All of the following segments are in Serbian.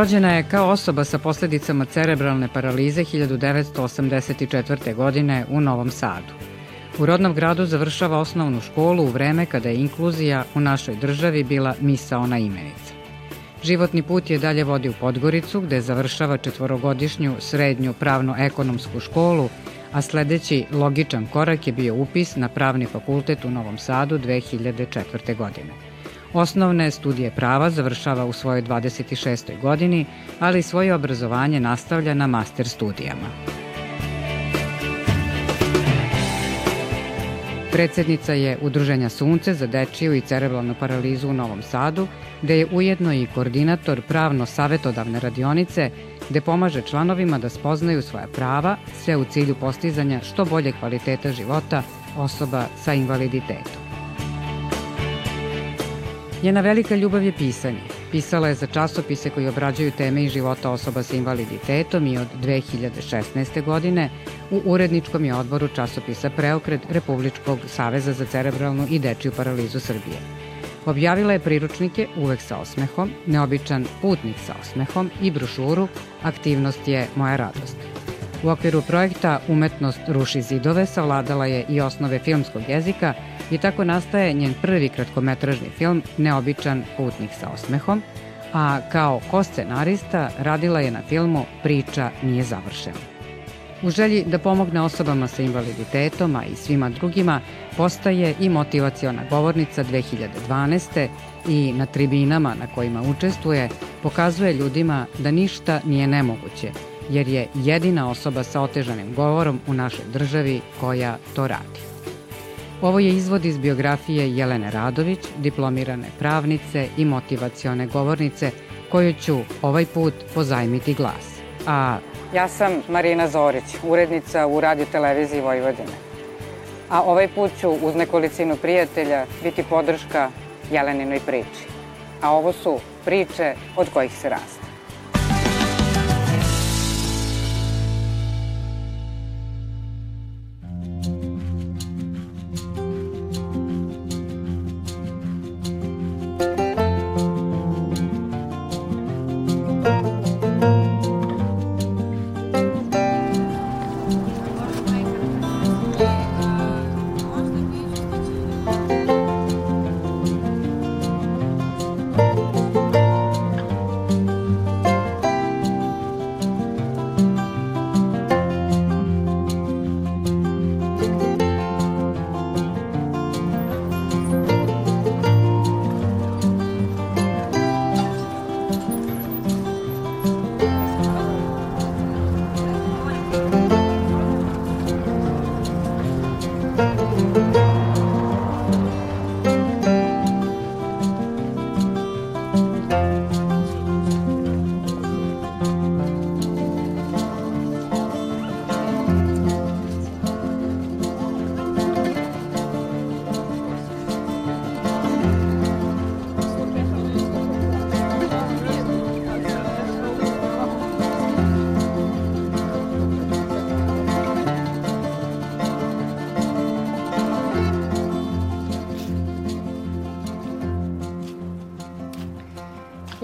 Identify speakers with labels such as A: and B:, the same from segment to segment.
A: Rođena je kao osoba sa posledicama cerebralne paralize 1984. godine u Novom Sadu. U rodnom gradu završava osnovnu školu u vreme kada je inkluzija u našoj državi bila misaona imenica. Životni put je dalje vodi u Podgoricu, gde završava četvorogodišnju srednju pravno-ekonomsku školu, a sledeći logičan korak je bio upis na Pravni fakultet u Novom Sadu 2004. godine. Osnovne studije prava završava u svojoj 26. godini, ali svoje obrazovanje nastavlja na master studijama. Predsednica je Udruženja Sunce za dečiju i cerebralnu paralizu u Novom Sadu, gde je ujedno i koordinator pravno-savetodavne radionice, gde pomaže članovima da spoznaju svoja prava, sve u cilju postizanja što bolje kvaliteta života osoba sa invaliditetom. Njena velika ljubav je pisanje. Pisala je za časopise koji obrađuju teme iz života osoba sa invaliditetom i od 2016. godine u uredničkom je odboru časopisa Preokret Republičkog saveza za cerebralnu i dečiju paralizu Srbije. Objavila je priručnike Uvek sa osmehom, Neobičan putnik sa osmehom i brošuru Aktivnost je moja radost. U okviru projekta Umetnost ruši zidove savladala je i osnove filmskog jezika i tako nastaje njen prvi kratkometražni film Neobičan putnik sa osmehom, a kao ko-scenarista radila je na filmu Priča nije završena. U želji da pomogne osobama sa invaliditetom, a i svima drugima, postaje i motivaciona govornica 2012. i na tribinama na kojima učestvuje pokazuje ljudima da ništa nije nemoguće, jer je jedina osoba sa otežanim govorom u našoj državi koja to radi. Ovo je izvod iz biografije Jelene Radović, diplomirane pravnice i motivacione govornice, koju ću ovaj put pozajmiti glas. A
B: Ja sam Marina Zorić, urednica u radio televiziji Vojvodine. A ovaj put ću uz nekolicinu prijatelja biti podrška Jeleninoj priči. A ovo su priče od kojih se raste.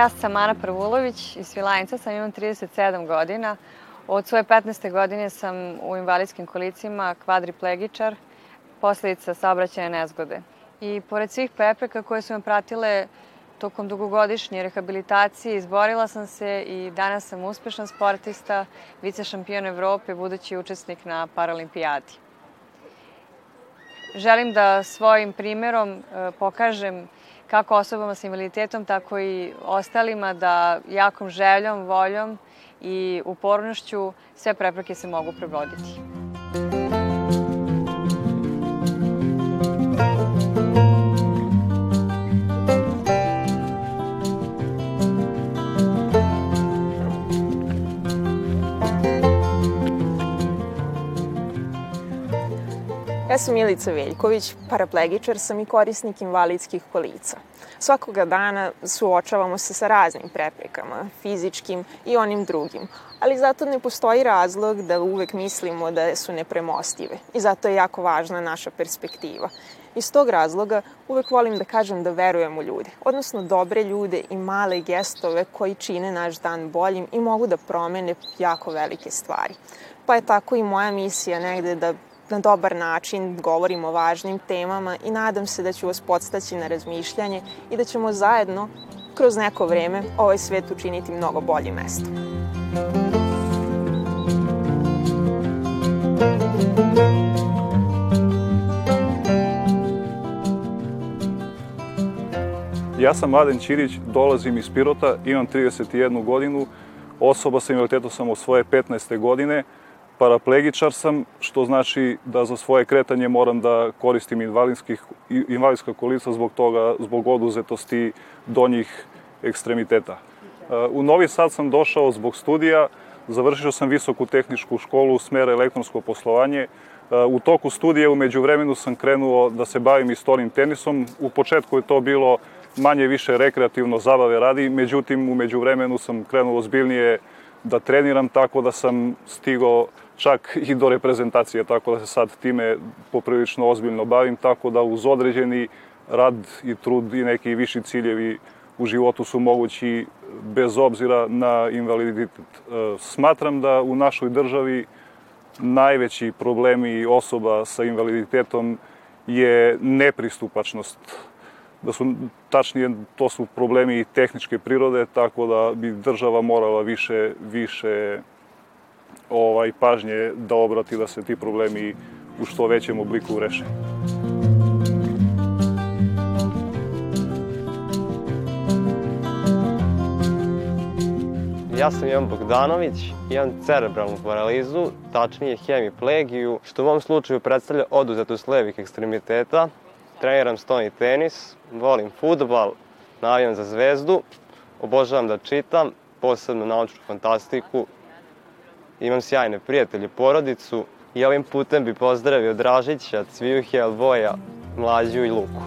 B: Ja sam Ana Prvulović iz Svilajnca, sam imam 37 godina. Od svoje 15. godine sam u invalidskim kolicima kvadriplegičar, posledica saobraćaja nezgode. I pored svih prepreka koje su me pratile tokom dugogodišnje rehabilitacije, izborila sam se i danas sam uspešan sportista, vice šampion Evrope, budući učesnik na Paralimpijadi. Želim da svojim primerom e, pokažem kako osobama sa invaliditetom, tako i ostalima da jakom željom, voljom i upornošću sve prepreke se mogu prebroditi.
C: Sam Milica Veljković, paraplegičar sam i korisnik invalidskih kolica. Svakoga dana suočavamo se sa raznim preprekama, fizičkim i onim drugim, ali zato ne postoji razlog da uvek mislimo da su nepremostive i zato je jako važna naša perspektiva. Iz tog razloga uvek volim da kažem da verujem u ljude, odnosno dobre ljude i male gestove koji čine naš dan boljim i mogu da promene jako velike stvari. Pa je tako i moja misija negde da na dobar način govorim o važnim temama i nadam se da ću vas podstaći na razmišljanje i da ćemo zajedno kroz neko vreme ovaj svet učiniti mnogo boljim mestom.
D: Ja sam Mladen Ćirić, dolazim iz Pirota, imam 31 godinu, osoba sa invaliditetom sam od svoje 15. godine, paraplegičar sam, što znači da za svoje kretanje moram da koristim invalidskih, invalidska kolica zbog toga, zbog oduzetosti donjih ekstremiteta. U Novi Sad sam došao zbog studija, završio sam visoku tehničku školu smera elektronsko poslovanje. U toku studija umeđu vremenu sam krenuo da se bavim istorijnim tenisom. U početku je to bilo manje više rekreativno zabave radi, međutim umeđu vremenu sam krenuo ozbiljnije da treniram tako da sam stigao čak i do reprezentacije, tako da se sad time poprilično ozbiljno bavim, tako da uz određeni rad i trud i neki viši ciljevi u životu su mogući bez obzira na invaliditet. E, smatram da u našoj državi najveći problemi osoba sa invaliditetom je nepristupačnost. Da su, tačnije, to su problemi tehničke prirode, tako da bi država morala više, više ovaj, pažnje da obrati da se ti problemi u što većem obliku reše.
E: Ja sam Ivan Bogdanović, imam cerebralnu paralizu, tačnije hemiplegiju, što u mom slučaju predstavlja oduzetost levih ekstremiteta. Treniram stoni tenis, volim futbal, navijam za zvezdu, obožavam da čitam, posebno naučnu fantastiku, imam sjajne prijatelje, porodicu i ovim putem bi pozdravio Dražića, Cvijuhe, Alboja, Mlađu i Luku.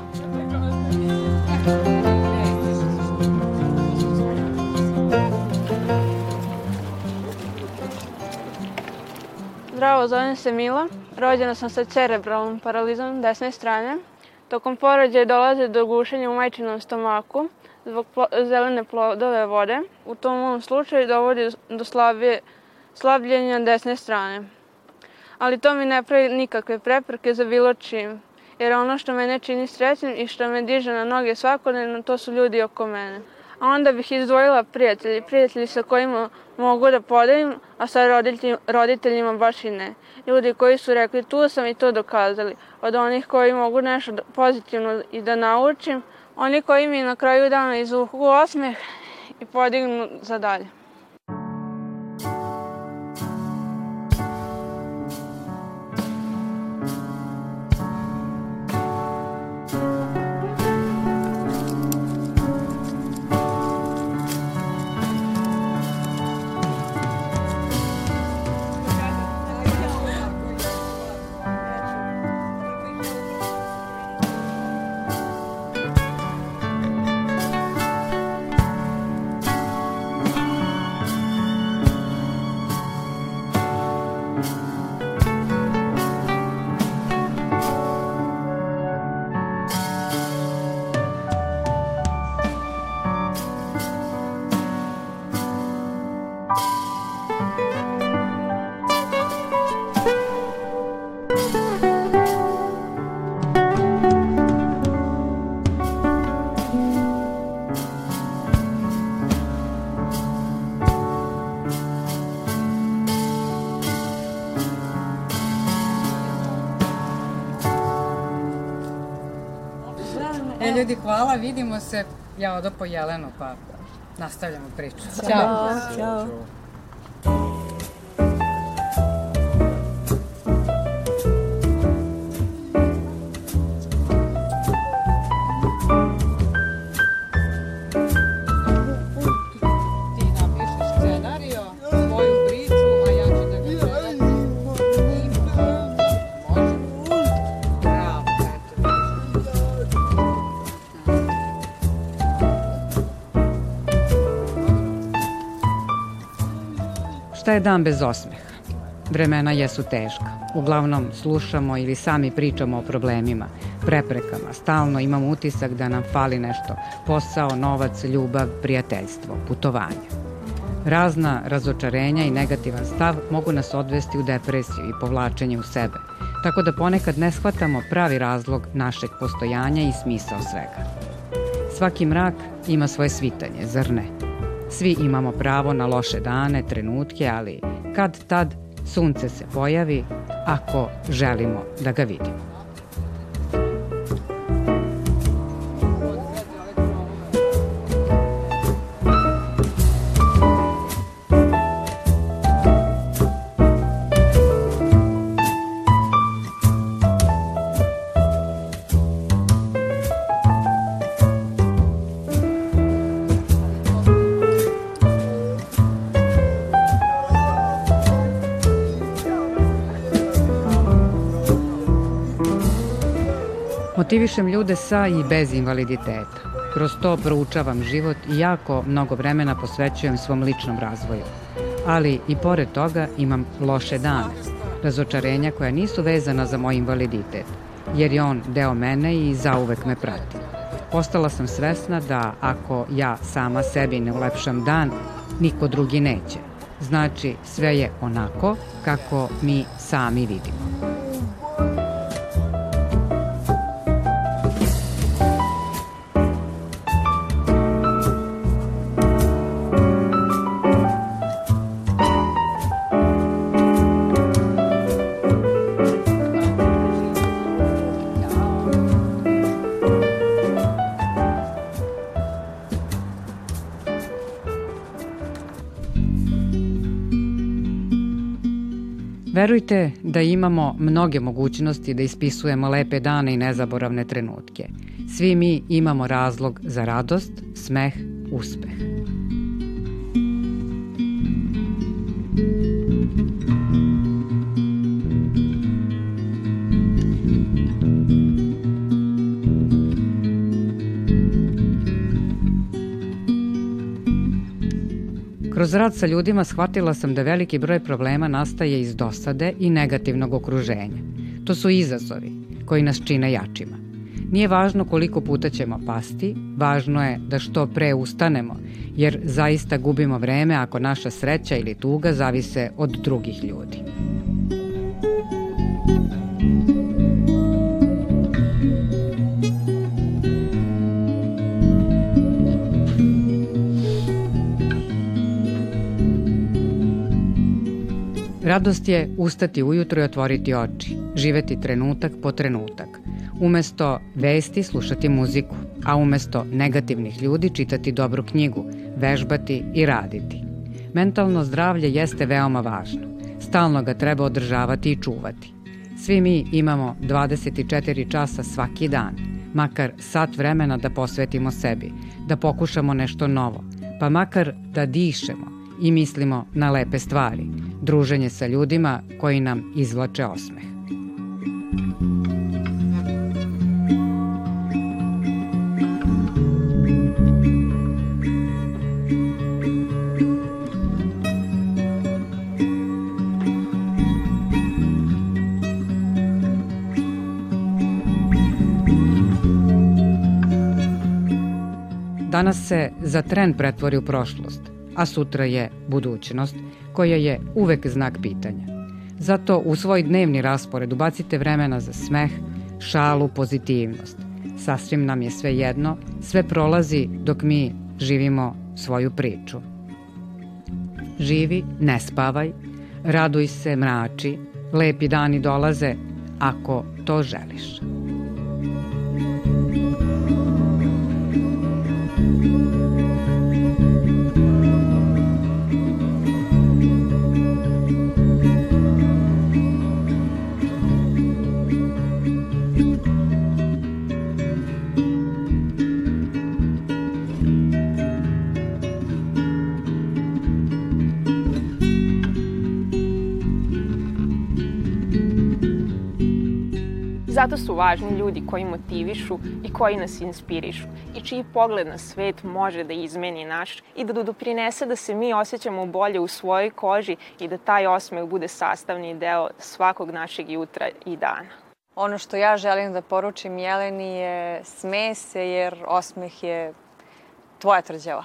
F: Zdravo, zovem se Mila. Rođena sam sa cerebralnom paralizom desne strane. Tokom porođaja dolaze do gušenja u majčinom stomaku zbog plo zelene plodove vode. U tom mom slučaju dovodi do slabije slabljenja desne strane. Ali to mi ne pravi nikakve prepreke za bilo čim, jer ono što mene čini srećnim i što me diže na noge svakodnevno, to su ljudi oko mene. A onda bih izdvojila prijatelji, prijatelji sa kojima mogu da podelim, a sa roditeljima, roditeljima baš i ne. Ljudi koji su rekli tu sam i to dokazali. Od onih koji mogu nešto pozitivno i da naučim, oni koji mi na kraju dana izvuku osmeh i podignu za dalje.
A: Hvala, vidimo se. Ja odo po Jelenu, pa nastavljamo priču.
C: Ćao. Ćao.
A: Ti dan bez osmeha? Vremena jesu teška. Uglavnom slušamo ili sami pričamo o problemima, preprekama. Stalno imamo utisak da nam fali nešto. Posao, novac, ljubav, prijateljstvo, putovanje. Razna razočarenja i negativan stav mogu nas odvesti u depresiju i povlačenje u sebe, tako da ponekad ne shvatamo pravi razlog našeg postojanja i smisao svega. Svaki mrak ima svoje svitanje, zar ne? Svi imamo pravo na loše dane, trenutke, ali kad tad sunce se pojavi ako želimo da ga vidimo. Motivišem ljude sa i bez invaliditeta. Kroz to proučavam život i jako mnogo vremena posvećujem svom ličnom razvoju. Ali i pored toga imam loše dane, razočarenja koja nisu vezana za moj invaliditet, jer je on deo mene i zauvek me prati. Postala sam svesna da ako ja sama sebi ne ulepšam dan, niko drugi neće. Znači, sve je onako kako mi sami vidimo. Verujte da imamo mnoge mogućnosti da ispisujemo lepe dane i nezaboravne trenutke. Svi mi imamo razlog za radost, smeh, uspeh. Kroz rad sa ljudima shvatila sam da veliki broj problema nastaje iz dosade i negativnog okruženja. To su izazovi koji nas čine jačima. Nije važno koliko puta ćemo pasti, važno je da što pre ustanemo, jer zaista gubimo vreme ako naša sreća ili tuga zavise od drugih ljudi. Radost je ustati ujutro i otvoriti oči, živeti trenutak po trenutak. Umesto vesti slušati muziku, a umesto negativnih ljudi čitati dobru knjigu, vežbati i raditi. Mentalno zdravlje jeste veoma važno. Stalno ga treba održavati i čuvati. Svi mi imamo 24 časa svaki dan, makar sat vremena da posvetimo sebi, da pokušamo nešto novo, pa makar da dišemo, i mislimo na lepe stvari, druženje sa ljudima koji nam izvlače osmeh. Danas se za tren pretvori u prošlost, a sutra je budućnost, koja je uvek znak pitanja. Zato u svoj dnevni raspored ubacite vremena za smeh, šalu, pozitivnost. Sasvim nam je sve jedno, sve prolazi dok mi živimo svoju priču. Živi, ne spavaj, raduj se, mrači, lepi dani dolaze ako to želiš.
C: Zato su važni ljudi koji motivišu i koji nas inspirišu i čiji pogled na svet može da izmeni naš i da doprinese da se mi osjećamo bolje u svojoj koži i da taj osmeh bude sastavni deo svakog našeg jutra i dana.
B: Ono što ja želim da poručim Jeleni je smej se jer osmeh je tvoja tvrđava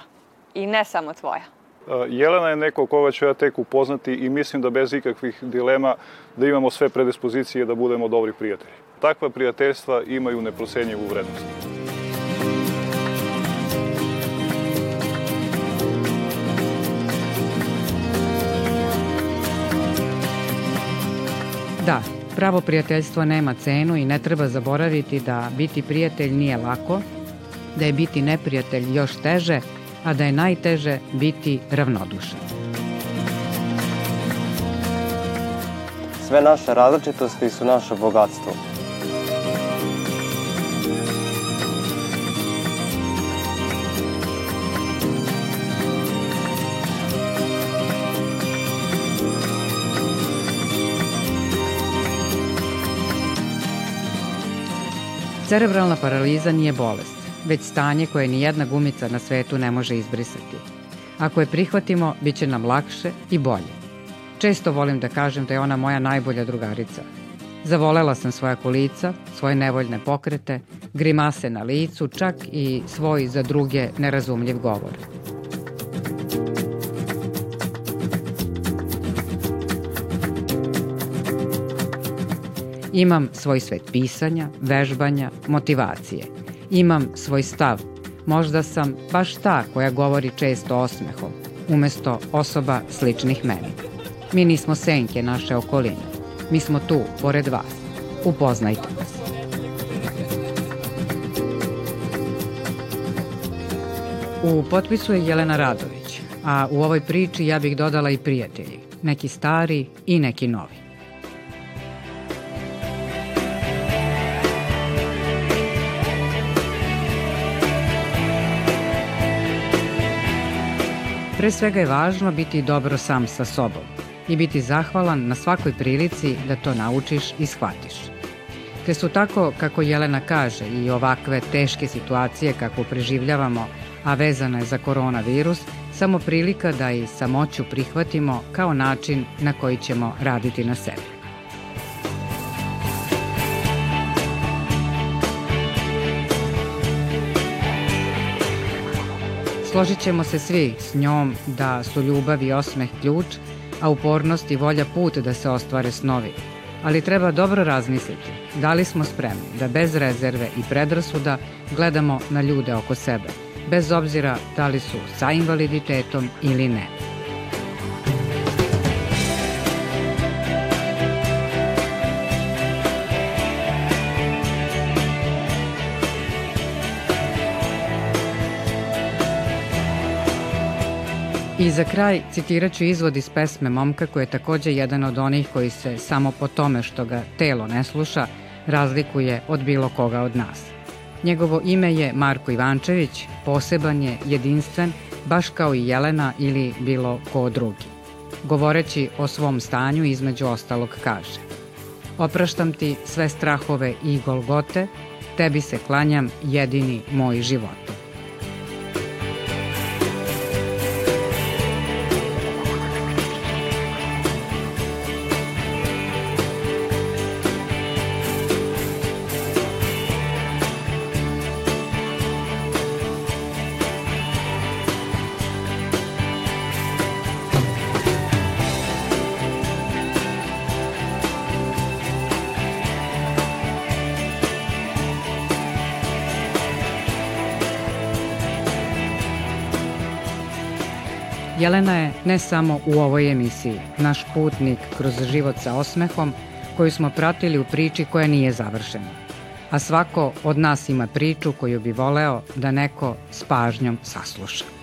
B: i ne samo tvoja.
D: E, Jelena je neko koga ću ja tek upoznati i mislim da bez ikakvih dilema da imamo sve predispozicije da budemo dobri prijatelji. Takva prijateljstva imaju neprocenjivu vrednost.
A: Da, pravo prijateljstvo nema cenu i ne treba zaboraviti da biti prijatelj nije lako, da je biti neprijatelj još teže, a da je najteže biti ravnodušan.
E: Sve naše različitosti su naše bogatstvo.
A: Cerebralna paraliza nije bolest, već stanje koje ni jedna gumica na svetu ne može izbrisati. Ako je prihvatimo, bit će nam lakše i bolje. Često volim da kažem da je ona moja najbolja drugarica. Zavolela sam svoja kolica, svoje nevoljne pokrete, grimase na licu, čak i svoj za druge nerazumljiv govor. Imam svoj svet pisanja, vežbanja, motivacije. Imam svoj stav. Možda sam baš ta koja govori često osmehom, umesto osoba sličnih meni. Mi nismo senke naše okoline. Mi smo tu, pored vas. Upoznajte nas. U potpisu je Jelena Radović, a u ovoj priči ja bih dodala i prijatelji, neki stari i neki novi. Pre svega je važno biti dobro sam sa sobom i biti zahvalan na svakoj prilici da to naučiš i shvatiš. Te su tako, kako Jelena kaže, i ovakve teške situacije kako preživljavamo, a vezana je za koronavirus, samo prilika da i samoću prihvatimo kao način na koji ćemo raditi na sebi. Složit ćemo se svi s njom da su ljubav i osmeh ključ, a upornost i volja put da se ostvare snovi. Ali treba dobro razmisliti da li smo spremni da bez rezerve i predrasuda gledamo na ljude oko sebe, bez obzira da li su sa invaliditetom ili ne. I za kraj citirat ću izvod iz pesme Momka koji je takođe jedan od onih koji se samo po tome što ga telo ne sluša razlikuje od bilo koga od nas. Njegovo ime je Marko Ivančević, poseban je, jedinstven, baš kao i Jelena ili bilo ko drugi. Govoreći o svom stanju između ostalog kaže Opraštam ti sve strahove i golgote, tebi se klanjam jedini moj život. Ne samo u ovoj emisiji, naš putnik kroz život sa osmehom koju smo pratili u priči koja nije završena. A svako od nas ima priču koju bi voleo da neko s pažnjom sasluša.